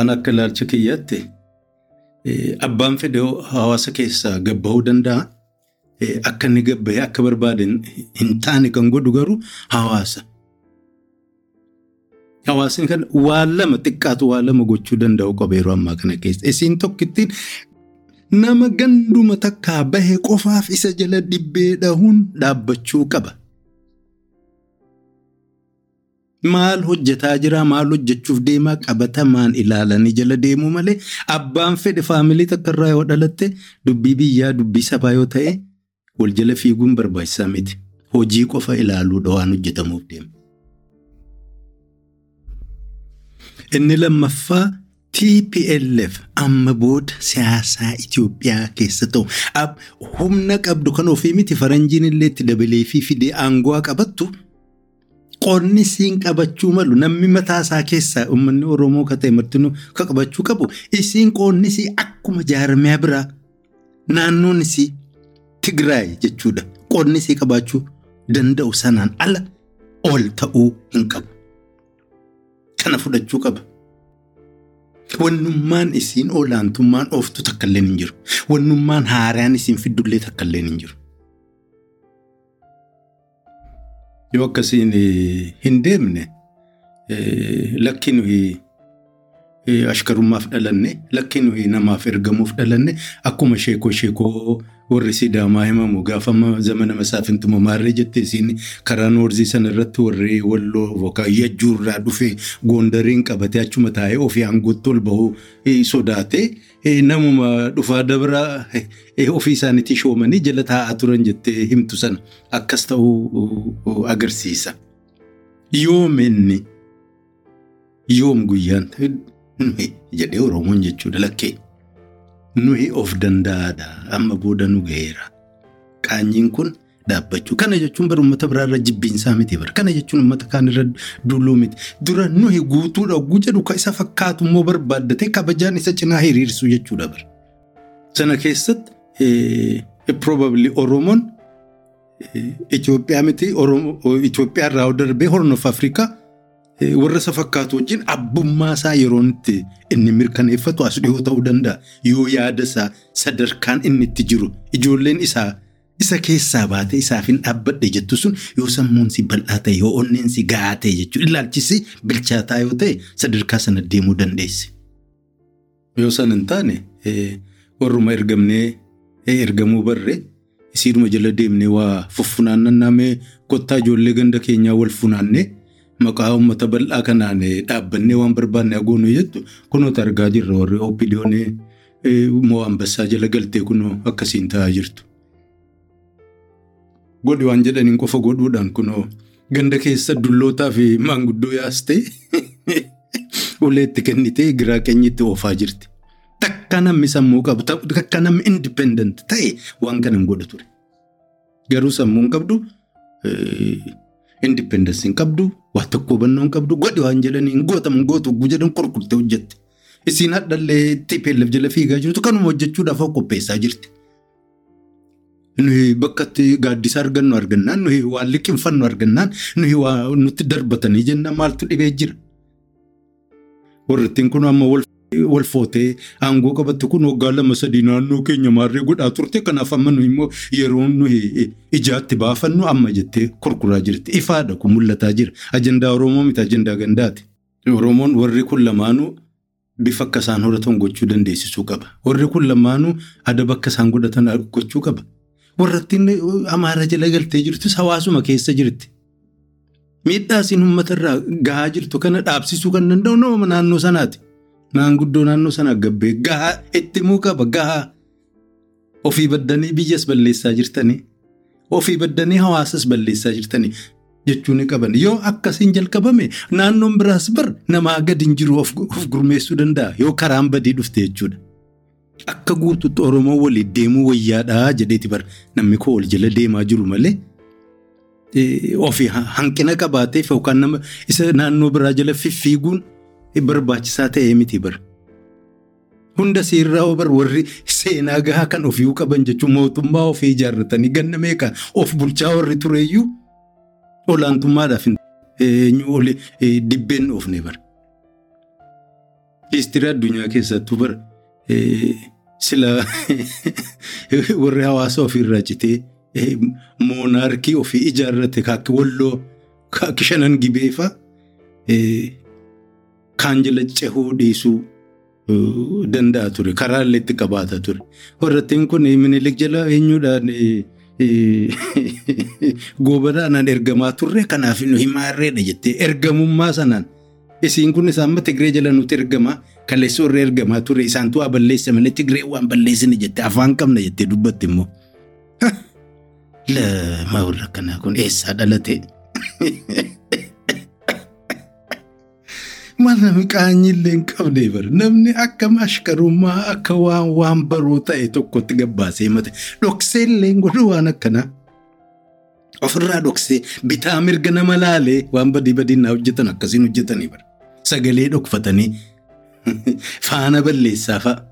an akka ilaalcha kiyyaatti abbaan fedhe hawaasa keessaa gabbahuu danda'a. Akka inni gabbahee akka barbaade hin taane kan godhu garuu hawaasa. Hawaasni kan waan lama xiqqaatu waan lama gochuu danda'u qaba yeroo ammaa kana keessa. Isiin tokkittiin nama ganduma takkaa bahe qofaaf isa jala dhibbee dhahuun dhaabbachuu qaba. Maal hojjetaa jira maal hojjechuuf deemaa qabatamaan ilaalanii jala deemuu malee abbaan fedhe faamilii takka irraa yoo dhalatte dubbii biyyaa dubbii sabaa yoo ta'e wal jala fiiguun barbaachisaa miti. Hojii qofa ilaaluudha waan hojjetamuuf deema. Inni lammaffaa TPLF amma booda siyaasaa Itoophiyaa keessa ta'u humna qabdu kan ofii miti faranjiin illee itti dabalee fi fidee aangoo qabattu qonni isiin qabachuu malu namni mataa isaa keessaa uummanni Oromoo kan ta'e martinuu kan qabachuu qabu isiin qonni isii akkuma jaarmiyaa biraa naannoon isii Tigraay jechuudha qonni isii qabaachuu danda'u sanaan ala ol ta'uu hin qabu. Kana fudhachuu qaba. Wannummaan isiin olaantummaan ooftu takka illee hin jiru. Wannummaan haaraan isiin fiddullee takka illee hin jiru. Yoo akkasiin hin deemne lakki nuyi ashkarummaaf dhalanne lakki nuyi namaaf ergamuuf dhalanne akkuma sheekoo sheekoo warri sidaamaa himamu gaafa zamana masaafintuma maarree jettee isiin karaa noorzii sana irratti warri walloo yookaan yajjuurraa dhufee goondariin qabatee achuma taa'ee ofii aangootti ol bahuu sodaatee namuma dhufaa dabraa ofii isaaniitti shoomanii jala taa'aa turan jettee himtu sana akkas ta'uu agarsiisa. Yoom inni? Yoom guyyaan jedhee Oromoon jechuudha lakkee. nuyi of danda'aadha amma booda nu ga'eera. Qaanyiin kun dhaabbachuu kana jechuun bara uummata biraarra jibbiinsaa miti bara kana jechuun uummata kaanirra dulluu miti dura nuyi guutuudha oguu jedhu kan isa fakkaatu immoo barbaaddatee kabajaan isa cinaa hiriirsuu jechuudha bara. Sana keessatti probably Oromoon Itoophiyaa miti Itoophiyaa irraa darbee Horn of Afrikaa warra isa fakkaatu wajjin abbummaa isaa yeroo inni mirkaneeffatu as dhiyoo ta'uu danda'a. Yoo yaada isaa sadarkaan inni itti jiru ijoolleen isaa isa keessaa baatee isaaf hin dhaabbadhe jettu sun yoo sammuun si bal'aa ta'e yoo onneen si gahaa ta'e jechuudha. Ilaalchisi bilchaataa yoo ta'e sadarkaa sana deemuu dandeessi. Yoo san hin taane warruma ergamnee ergamuu barree isiidhuma jala deemnee waa fuffunaannannamee kottaa ijoollee ganda keenyaa wal funaannee maqaa uummata bal'aa kanaan dhaabbannee waan barbaanne agoonu jettu kunoota argaa jirra warri OPDO'n moo ambassaa jala galtee kunoo akkasiin ta'aa jirtu. Godhi waan jedhaniin qofa godhuudhaan kunoo ganda keessa dullootaa fi maanguddoo yaastee uleetti kennitee giraa keenyitti oofaa jirti. Takka namni sammuu qabu takka namni indipendent ta'e waan kana hin godhu ture. Garuu sammuu hin qabdu indipendensii hin qabdu waa tokko hubannoo hin qabdu godhi waan jedhaniin gootamu gootu jedhan qurqurtee hojjette. Isiin hadhallee TPLF jala fiigaa jirtu kanuma hojjechuudhaaf qopheessaa jirti. Nuyi bakka itti gaaddisa argannu argannaan nuyi waan liqinfannu argannaan nuyi waa nutti darbatanii jenna maaltu dhibee jira. Warrittiin kun amma wal footee aangoo qabatte kun waggaa lama sadii naannoo keenya maarree godhaa turte kanaaf amma nuyi immoo yeroo nuyi ijaatti baafannu amma jettee kurkuraa jirti. Ifaadha kun mul'ataa jira. Ajandaa Oromoo miti ajandaa gandaati. Oromoon warri kun lamaanuu bifa akka isaan horatan gochuu dandeessisuu qaba. Warri kun lamaanuu adaba akka isaan godhatan gochuu qaba. Warrattiin amaara jala galtee jirtus hawaasuma keessa jirti. Miidhaa isiin uummata irraa gahaa jirtu kana dhaabsisuu kan danda'u nama naannoo sanaati. Maanguddoo naannoo sanaa gabbee gahaa itti himuu qaba gahaa. Ofii baddanii biyyas balleessaa jirtanii. Ofii baddanii hawaasas balleessaa jirtanii jechuu ni qaban. Yoo akkasiin jalqabame naannoon biraas bar namaa gadi hin jiru of gurmeessuu danda'a yoo karaan badii dhufte jechuudha. Akka guutuutti Oromoo waliin deemuu wayyaadhaa jedheeti bar namni koo wal jala deemaa jiru malee. Ofii hanqina qabaateef yookaan nama isa naannoo biraa jala fiffiiguun barbaachisaa ta'ee miti bar. Hunda seerraa bar warri seenaa gahaa kan ofii qaban jechuun mootummaa ofii ijaarratanii ganna meeqa of bulchaa warri tureeyyuu olaantummaadhaaf dibbeen oofne bar. Histirii addunyaa keessattuu bar sila warri hawaasa ofiirraa citee moonaarkii ofii ijaarrate kaakki walloo kaakki shanan gibeefa kaan jala cehuu dhiisuu danda'a ture karaa illee itti qabaata ture. Warrattiin kun minilik jala eenyuudhaan goobanaadhaan ergamaa turre kanaaf nu himaarreedha jettee ergamummaa sanaan isiin kun isaan Tigree jala nuti ergamaa kaleessa warra ergamaa ture isaantu waa balleessa malee Tigree waan balleessine jettee afaan qabna jettee dubbatti immoo. Lama warra kanaa kun eessaa dhalate? Maal namni qaanyillee hin qabne bara namni akka ashkarummaa akka waan waan baroo ta'e tokkotti gabbaasee mate dhoksee illee godhu waan akkanaa. Ofirraa dhoksee bitaa mirga nama laalee waan badii badiinaa hojjetan akkasiin hojjetanii bara. Sagalee dhokfatanii faana balleessaa fa'a.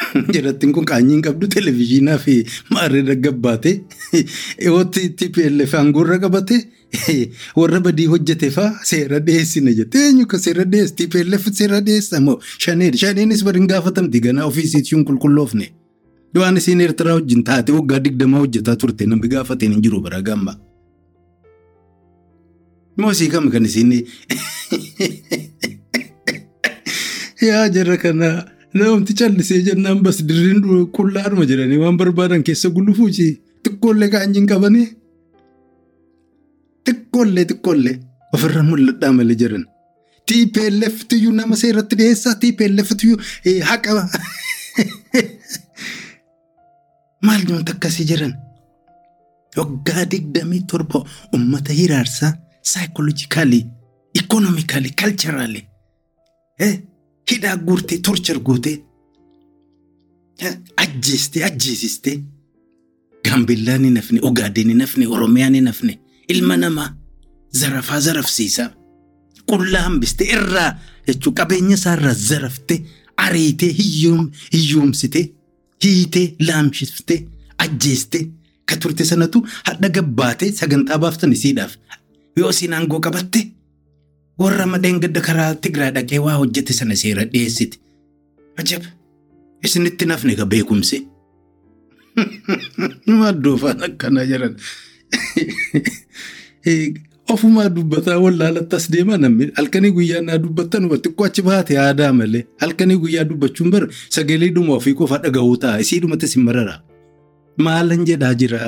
Jirattiin kun qaanyiin qabdu televizyiinaa fi maarree gabbaate yoo TPLF aangoorra qabate warra badii hojjete fa'aa seera dhiyeessine jettee eenyu ka seera dhiyeessu TPLF seera dhiyeessa moo shaneen shaneenis bari hin gaafatamti ganaa ofiisiitti hin qulqulloofne. Waan isiin Eertiraa wajjin taate waggaa digdamaa hojjetaa turte namni gaafateen hin jiru bara gamma. Moosii kam kan isiin yaa jara kanaa. Namti callisee jennaan bas dirriin qullaadhuma jedhanii waan barbaadan keessa gulufuuti. Xiqqoollee qaanyiin qabanii. Xiqqoollee xiqqoollee ofirra mul'adhaa malee jiran. TPLF tiyyuu nama seeratti dhiyeessaa TPLF tiyyuu haqa. Maal namti akkasii jiran? Waggaa digdamii torba uummata hiraarsaa saayikooloojikaalii, ikoonoomikaalii, kalcharaalii. Hidhaa guurtee torchar gootee ajjeestee ajjeesistee gaambeellaan hin hafne ogaadeen hin hafne oromiyaan hin hafne ilma namaa zarafaa zarafsiisaa qullaa hambistee irraa jechuun qabeenya isaarraa zaraftee ariitee hiyyoomsitee hiitee laamshiftee ajjeestee akka turte sanatu hadha gabbaatee sagantaa baaftan isiidhaaf yoo isiin aangoo qabatte warra madeen gadda karaa Tigraay dhaqee waa hojjete sana seera dhiyeessite. Ajab! Isinitti nafne ka beekumsi. Maaddoo afaan akkanaa jiran. Ofumaa dubbataa wallaalatti as deemaa namni halkanii guyyaa naa dubbattan xiqqoo achi baate aadaa malee halkanii guyyaa dubbachuun bara sagalee dhuma ofii qofa dhagahuu ta'a isii dhumatti si marara. Maalan jedhaa jira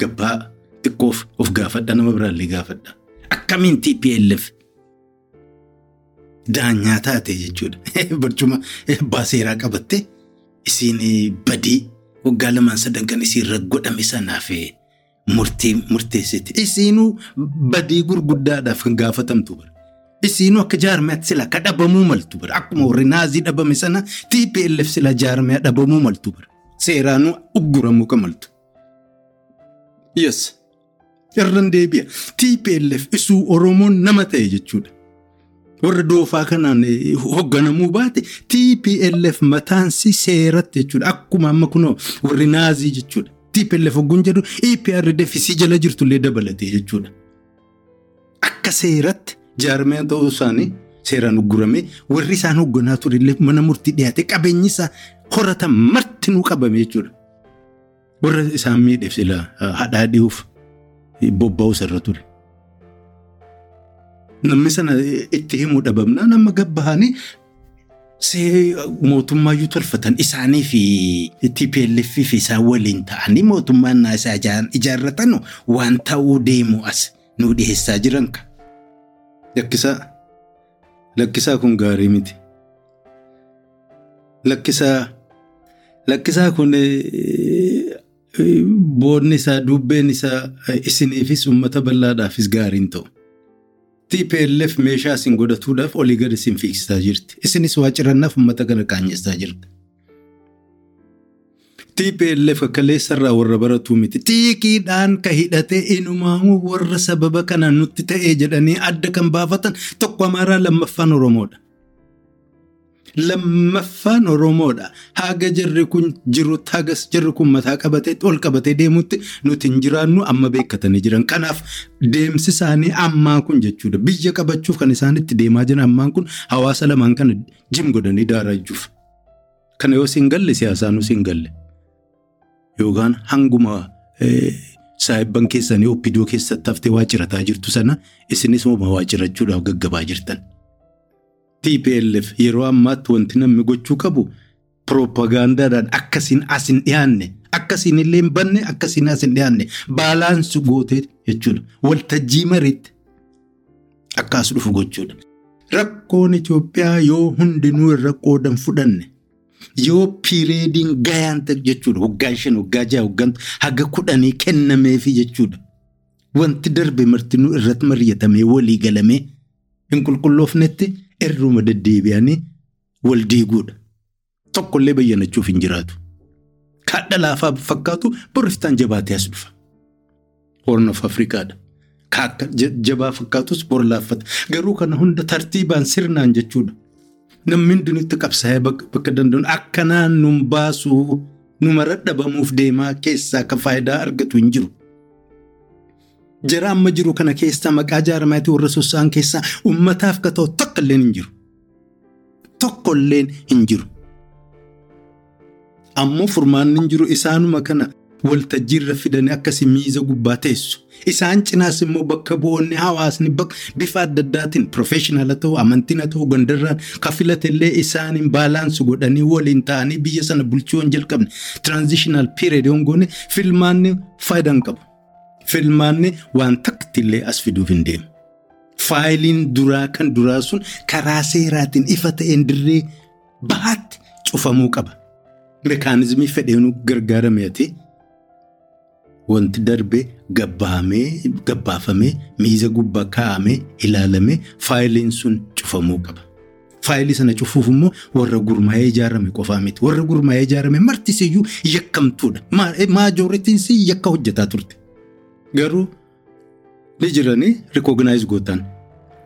gabbaa xiqqoof of gaafadha nama biraallee gaafadha. Akkamiin TPLF daanyaa taate jechuudha. Barcuma abbaa seeraa qabatte isiin badii waggaa lamaan sadan kan isiirra godhame sanaaf murteessite. Isiinuu badii gurguddaadhaaf kan gaafatamtu bara. Isiinuu akka jaarmiyaatti sila akka dhabamuu maltu bara. Akkuma warri naazii dhabame sana TPLF sila jaarmiyaa dhabamuu maltu bara. Seeraanuu ugguramuu kan maltu. Yes. Irran deebi'a. TPLF isuu Oromoon nama ta'e jechuudha. Warra doofaa kanaan hoogganamuu baate TPLF mataansi seeratti jechuudha. Akkuma amma kunoo warri naazii jechuudha. TPLF hogguun jedhu EPRDF isii jala jirtullee dabalatee jechuudha. Akka seeratti jaarmiyaa ta'uu isaanii seeraan ugguramee warri isaan hoogganaa turillee mana murtii dhiyaate qabeenyi isaa horatan martinuu qabame jechuudha. Warra isaan miidheef sila hadhaa dhi'uuf bobba'uu irra ture. Namni sana itti himuu dhabamnaan amma gabbahanii mootummaayyuu tolfatan isaanii fi TPLF fi isaan waliin ta'anii mootummaan naasaa ijaarratan waan ta'uu deemu as nu dhiyeessaa jiran ka. Lakkisaa lakkisaa kun gaarii miti. Lakkisaa lakkisaa kun boonni isaa dubbeen isaa isiniifis uummata bal'aadhaafis gaariin ta'u. TPLF meeshaa isin godhatuudhaaf olii gad isin fiigsisaa jirti. Isinis waa cirannaaf uummata kana qaanyeessaa jirti. TPLF kaleessarraa warra baratuu miti. Xiiqiidhaan ka hidhatee inumaamuu warra sababa kana nutti ta'ee jedhanii adda kan baafatan tokko amaaraa lammaffaan Oromoodha. Lammaffaan Oromoodha. Haga jarri kun jirutti hagas jarri kun mataa qabatee ol qabatee deemutti nuti hin jiraannu amma beekkatanii jiran. Kanaaf deemsi isaanii ammaa kun jechuudha. Biyya qabachuuf kan isaan itti deemaa jiran ammaan kun hawaasa lamaan kana jim godhanii daarachuuf. Kana yoo siin galle siyaasaan siin galle. Yookaan hanguma saayibban keessanii oppidoo keessatti haftee waa cirataa jirtu sana isinis hooma waa cirachuudhaaf gaggabaa jirtan. TPLF yeroo ammaatti wanti namni gochuu qabu piroopagaandaadhaan akkasiin as hin dhiyaanne akkasiin illee hin banne akkasiin as hin dhiyaanne baalaansi gootee jechuudha. Waltajjii mariitti akkas dhufu gochuudha. Rakkoon Itoophiyaa yoo hundinuu irra qoodan fudhanne yoo piireediin gayaan ta'e jechuudha waggaan shan waggaa jaha waggaan haga kudhanii kennameefi jechuudha. Wanti darbe martinuu irratti mari'atamee walii galamee hin qulqulloofnetti irruma deddeebi'anii wal diiguudha. Tokkollee bayyanachuuf hin jiraatu. Kaadha laafaa fakkaatu boriftaan jabaatee as dhufa. Horn of Afrikaadha. Kaakka jabaa fakkaatus bor laaffata. Garuu kana hunda tartiibaan sirnaan jechuudha. Namni hundinitti qabsaa'ee bakka danda'u akkanaan nun baasuu numara dhabamuuf deemaa keessaa akka faayidaa argatu hin jiru. Jara amma jiru kana keessaa maqaa jaarmaatii warra sossa'an keessaa uummataaf ka ta'u tokko illee hin jiru. Tokko illee hin jiru. Ammoo furmaanni jiru isaanuma kana waltajjiirra fidanii akkasii miiza gubbaa teessu. Isaan cinaas immoo bakka bu'oonni hawaasni bifa adda addaatiin piroofeeshinaala ta'uu amantiin haa ta'uu gandarraan kafilate illee isaaniin baalaansi godhanii waliin ta'anii biyya sana bulchuu hin jalqabne tiraanzishinaal piireed yoo goone filmaanni faayidaan qabu. Filmaanni waan takkatti illee as fiduuf hin deemu. Faayiliin duraa kan duraa sun karaa seeraatiin ifa ta'een dirree bahaatti cufamuu qaba. Mekaanizimii fedheenuu gargaaramee ati wanti darbe gabbaafamee miiza gubbaa kaa'amee ilaalamee faayiliin sun cufamuu qaba. Faayilii sana cufuuf immoo warra gurmaa'ee ijaarame qofaa miti. Warra gurmaa'ee ijaarame martisiyyuu yakkamtuudha. Maajooritiinsi yakka hojjetaa turte. Garuu ni jiranii rikooginaayis gootan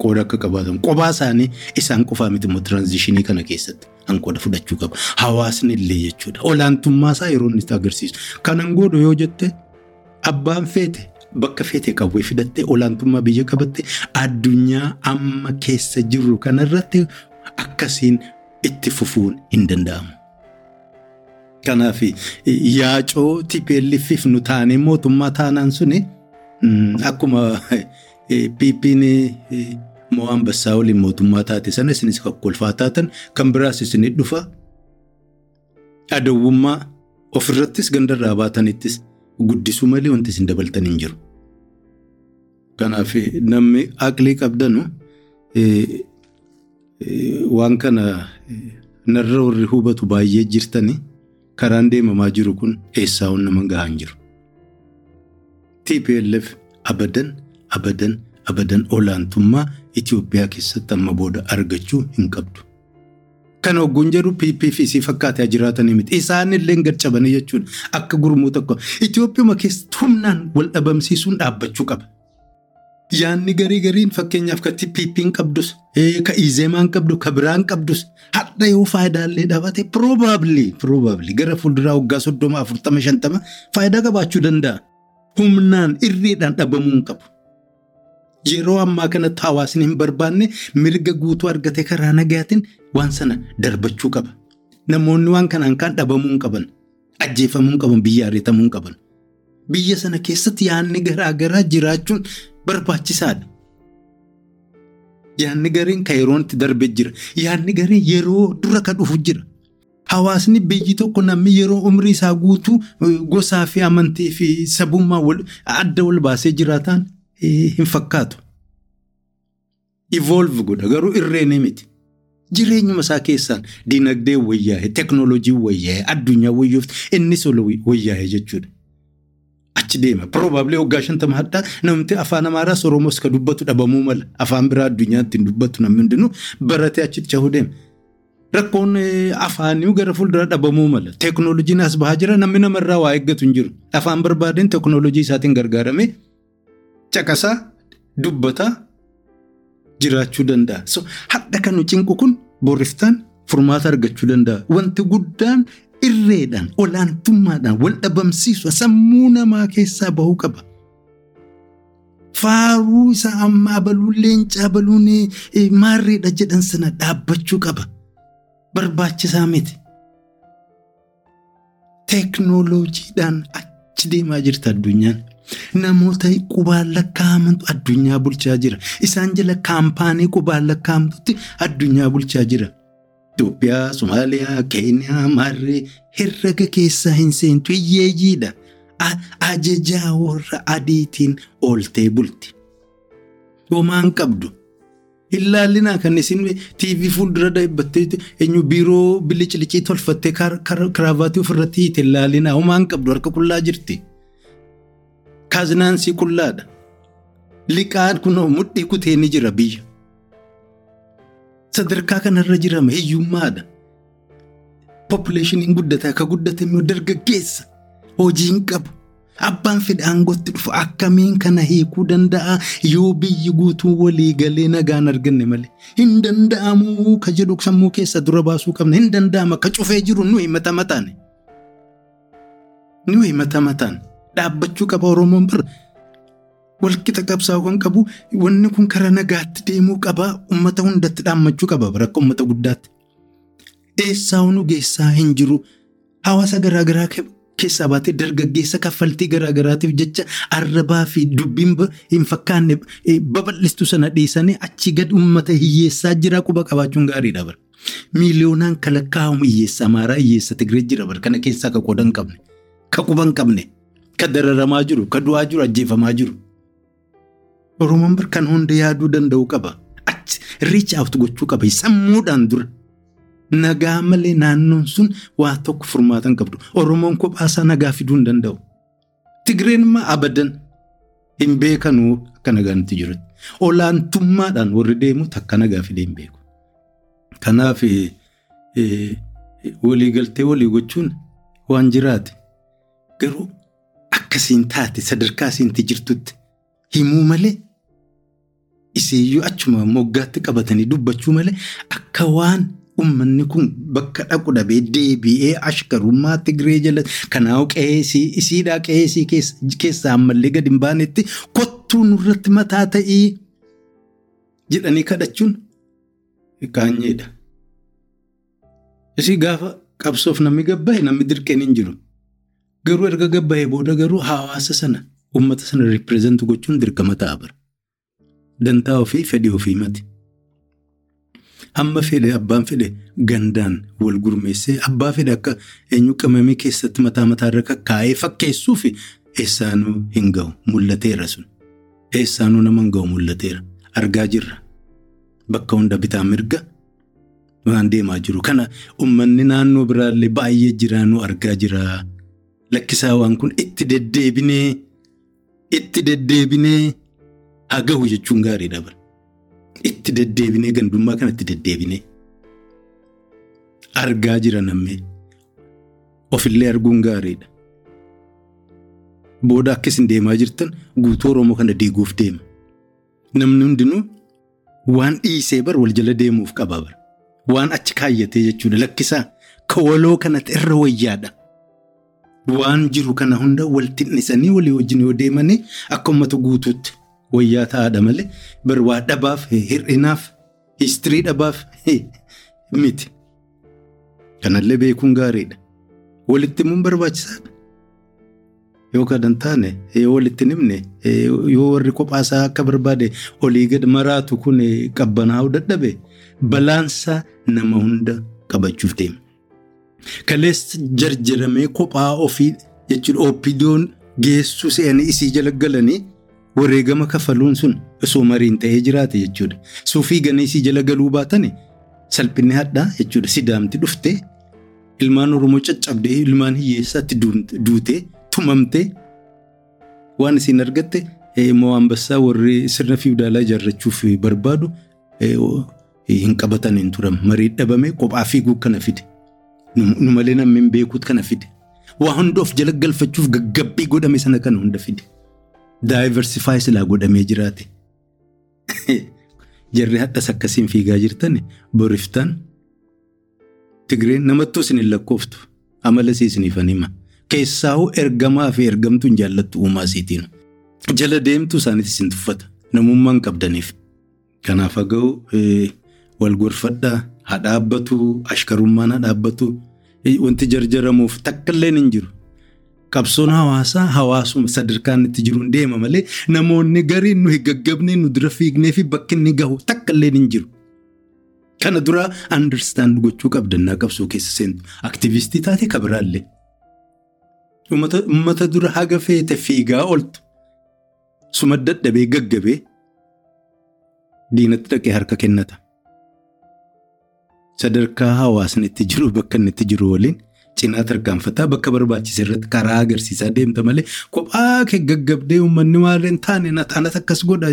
qooda akka qabaatan qophaa isaanii isaan qofaa miti immoo tiraanzishinii kana keessatti kan qooda fudhachuu qaba. Hawaasni illee jechuudha. Olaantummaa isaa yeroo inni agarsiisu. Kanan godhu yoo jette abbaan feete bakka feete qawwee fidattee olaantummaa biyya qabatte addunyaa amma keessa jirru kanarratti akkasiin itti fufuun hin danda'amu. Kanaaf yaacoo TPLF nu taanee mootummaa taanaan suni akkuma PP'n moo ambassaa waliin mootummaa taate sana isinis kolfaa taatan kan biraas isinii dhufa. Adawwummaa ofirrattis gandarraa baatanittis guddisuu malee wanti isin dabaltan hin jiru. Kanaaf namni aqlii qabdanu waan kana narra warri hubatu baay'ee jirtanii karaan deemamaa jiru kun eessaa nama gahaa hin jiru. TPLF abadan abadan abadan olaantummaa Itoophiyaa keessatti amma booda argachuu hin qabdu. Kan hogguun jedhu PPFC fakkaatee jiraatanii miti. Isaanillee gad cabanii jechuudha. Akka gurmuu tokko Itoophiyaa keessatti humnaan wal dhabamsiisuun dhaabbachuu qaba. Yaanni garii gariin fakkeenyaaf ka TPP'n qabdus, ka Izeemaan qabdu, ka biraan qabdus hadha yoo faayidaalee probably probably gara fuulduraa waggaa soddoma afurtama shantama faayidaa qabaachuu danda'a. Humnaan irreedhaan dhabamuu hin qabu. Yeroo ammaa kanatti hawaasni hin barbaanne mirga guutuu argate karaa nagaatiin waan sana darbachuu qaba. Namoonni waan kanaan kaan dhabamuu hin qaban. Ajjeefamuu hin qaban biyya ariitamuu hin qaban. Biyya sana keessatti yaanni garaa garaa jiraachuun barbaachisaadha. Yaanni gariin kan yeroon itti darbee jira. Yaanni gariin yeroo dura kan dhufu jira. Hawaasni biyyi tokko namni yeroo umrii isaa guutuu gosaa fi amantii fi sabummaa adda wal baasee jiraataan hin fakkaatu. Evolve godha garuu irreen miti. Jireenyuma isaa keessaan dinagdee wayyaa'e, teeknooloojii wayyaa'e, addunyaa wayyoofte innis wayyaa'e jechuudha. Achi deema. Probably waggaa shantama hadhaa namni afaan Amaaraas Oromoos kan dubbatu dhabamuu mala. Afaan biraa addunyaatti hin dubbatu namni hundinuu baratee achitti cahuu deema. Rakkoon afaanii gara fuulduraa dhabamuu mala. Teeknooloojiin as bahaa jira namni namarraa waa eeggatu hin jiru. Afaan barbaadeen teeknooloojii isaatiin gargaaramee caqasaa dubbataa jiraachuu danda'a. So hadha kan nu cinqu kun boriftaan furmaata argachuu danda'a. Wanti guddaan irreedhaan olaantummaadhaan wal dhabamsiisu sammuu namaa keessaa bahuu qaba. Faaruu isaa amma abaluun leencaa abaluun maarreedha jedhan sana dhaabbachuu qaba. Barbaachisaa miti. Teeknooloojiidhaan achi deemaa jirti addunyaan. Namoota qubaan lakkaa'amantu addunyaa bulchaa jira. Isaan jala kaampaanii qubaan lakkaa'amtutti addunyaa bulchaa jira. Itoophiyaa, Somaaliyaa, Keeniyaa, Maarree herrega keessaa hin seentu hiyyeeyyiidha. Ajajaa warra adiitiin ooltee bulti. Homaan qabdu. Ilaallinaa kan isin TV fuuldura dhaabbattee eenyu biiroo bilicicii tolfattee kiraavaatii ofirratti hiite ilaallinaa homaan qabdu harka qullaa jirti. Kaazinaansii qullaadha. Liqaan kunoo mudhii kutee ni jira biyya. Sadarkaa kanarra jirama hiyyummaadha. Poppileeshiniin guddataa akka guddate immoo dargaggeessa. Hojiin qabu. Abbaan fedhe aangootti dhufu akkamiin kana hiikuu danda'a yoo biyyi guutuu walii galee nagaan arganne malee. Hin danda'amu ka jedhu sammuu keessa dura baasuu qabna. Hin danda'ama ka cufee jiru nuyi mata mataan. Nuyi mata mataan. Dhaabbachuu qaba Oromoon bira. Walqixa qabsaa'uu kan qabu wanni kun karaa nagaatti deemuu qaba. Uummata hundatti dhaammachuu qaba akka uummata guddaatti. Eessaa nu geessaa hin jiru. Hawaasa garaagaraa keessaa baatee dargaggeessa kaffaltii garaagaraatiif jecha arrabaa fi dubbiin hin fakkaanne babal'istu sana dhiisanii achi gad uummata hiyyeessaa jira quba qabaachuun gaariidha bara. Miiliyoonaan kan lakkaa'amu hiyyeessa Amaaraa hiyyeessa Tigree jira bara kana keessaa ka qooda hin qabne. Ka quba hin qabne. Ka dararamaa jiru, ka du'aa jiru, ajjeefamaa jiru. Oromoon kan hunda yaaduu danda'u qaba. Achi riichi awutu gochuu qaba. Sammuudhaan dura. Nagaa malee naannoon sun waa tokko furmaatan qabdu. Oromoon kophaasaa nagaa fiduu hin danda'u. Tigreen immoo abadan hin beekanuu akka nagaan itti. Olaantummaadhaan warri deemu takka nagaa fidee hin beeku. Kanaaf waliigaltee walii gochuun waan jiraate garuu akkasiin taate sadarkaa isiinti jirtutti himuu malee isiyyuu achuma moggaatti qabatanii dubbachuu malee akka waan Uummanni kun bakka dhaqu dhabee deebi'ee ashkarummaa Tigree jala kanaa'u qe'ee isiidhaa qe'ee isii keessaa ammallee gadi hin baanetti kottuu nurratti mataa ta'ii jedhanii kadhachuun kaanyeedha. Isii gaafa qabsoof namni gabbaa'e namni dirqeen hin jiru. Garuu erga gabbaa'ee booda garuu hawaasa sana uummata sana ripireezent gochuun dirqama ta'a bara. Dantaa ofii fedhii ofii mati. Hamma fedhe abbaan fedhe gandaan wal gurmeessee abbaa fedhe akka eenyu qamamii keessatti mataa mataarra kakkaa'ee fakkeessuuf eessaanuu hin ga'u mul'ateera sun. Eessaanuu nama hin ga'u mul'ateera. Argaa jirra. Bakka hunda bitaa mirga waan deemaa jiru. Kana uummanni naannoo biraallee baay'ee jiraanuu argaa jira. Lakkisaa waan kun itti deddeebinee itti deddeebinee haa gahu jechuun gaariidha bara. Itti deddeebinee gandummaa kana itti deddeebinee argaa jira namni ofillee arguun gaariidha. Booda akka isin deemaa jirtan guutuu Oromoo kana diiguuf deema. Namni hundinuu waan dhiisee bar wal jala deemuuf qaba bara. Waan achi kaayyatee jechuudha lakkisaa ka waloo kanatti irra wayyaadha. Waan jiru kana hunda wal xinnisanii walii wajjin yoo deemanii akka uummata guutuutti wayyaa ta'aadha malee bar waa dhabaaf hir'inaaf histirii dhabaaf miti. Kanallee beekuun gaariidha. Walitti himuun barbaachisaadha. Yoo kadan taane yoo walitti himne yoo warri kophaasaa akka barbaade olii gad maraatu kun qabbanaa'uu dadhabe balaansaa nama hunda qabachuuf deema. Kaleessa jarjaramee kophaa ofii jechuudha ooppiidiyoon geessuu se'anii isii jala galanii wareegama kafaluun sun osoo mariin ta'ee jiraate jechuudha. Suufii ganee isii jala galuu baatani salphinni hadhaa jechuudha. Sidaamti dhuftee ilmaan Oromoo caccabdee ilmaan hiyyeessaatti duutee tumamtee waan isiin argatte moo ambassaa warri sirna fiwudaalaa ijaarrachuuf barbaadu hin qabatan hin turan. Marii dhabame kophaa fiiguu kana fide. Nu malee namni hin beekuut kana fide. Waa hunda of jala galfachuuf gaggabbii godhame sana kana hunda fide. Daayiversifaayi silaa godhamee jiraate. Jarri hadhas akkasiin fiigaa jirtan boriftaan Tigreen namattuu isin hin lakkooftu amala isiniifan hima. Keessaa'uu ergamaa fi ergamtuu hin jaallattu uumaa isiitiin. Jala deemtuu isaaniitis isin tuffata. Namummaan qabdaniif. Kanaaf haga'u wal gorfadhaa haa dhaabbatu ashkarummaan haa dhaabbatu wanti jarjaramuuf takka illee hin jiru. Qabsoon hawaasaa hawaasuma sadarkaan itti jiruun deema malee namoonni gariin nu gaggabnee nu dura fiignee fi bakki inni gahu takka illee hin jiru. Kana dura understand gochuu qabdannaa qabsoo keessa seentu aktivistii taate kabiraallee. Uummata dura haga feete fiigaa ooltu suma dadhabee gaggabee diinatti dhaqee harka kennata. Sadarkaa hawaasni itti jiru bakka inni itti jiru waliin. Cinaa tarkaanfataa bakka barbaachise irratti karaa agarsiisaa deemta malee kophaa kee gaggabdee uummanni maarree hin taane anat akkas godha.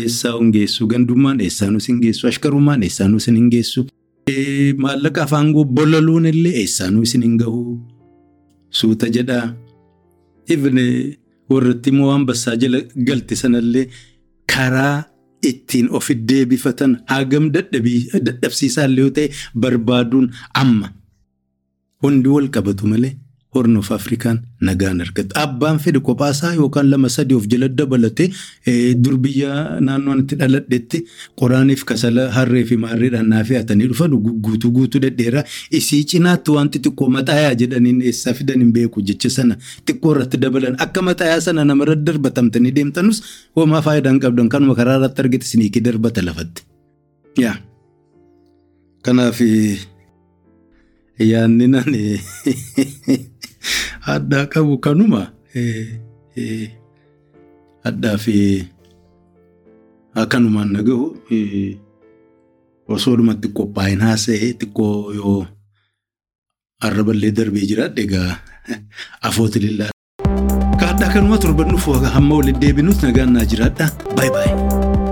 Eessaa hin geessu gandummaan eessaa nus hin geessu ashkarummaan eessaa nus hin geessu. Maallaqa afaan bolaluun illee eessaa nus hin gahu. Suuta jedhaa. Warratti immoo waan bassaa jala galte sanallee karaa ittiin ofi deebifatan hagam dadhabsiisaa illee yoo ta'e barbaaduun amma. Hundi wal qabatu malee hornoof Afrikaan nagaan argatu. Abbaan fedhe kophaasaa yookaan lama sadii of jala dabalatee dur biyya naannoon itti dhaladhetti qoraaniif kasala harree fi maarreedhaan naaf hatanii dhufan guutuu guutuu dhedheeraa isii cinaatti wanti xiqqoo maxaayaa jedhaniin eessaa fidan hin beeku jecha sana xiqqoo irratti dabalan akka maxaayaa sana namarra darbatamtanii deemtanus homaa faayidaa hin qabdan kanuma karaa irratti argite siniikii darbata lafatti. Kanaaf. Yaanni nani addaa qabu kanuma addaa fi akkanumaan nagahu osoo dhumatti qophaa'in haasa'ee xiqqoo yoo arraballee darbee jiraadhe egaa afooti lillaa. Kaaddaa kanuma torban dhufu hamma walitti deebinuus nagaan naa jiraadha. Baayi baayi.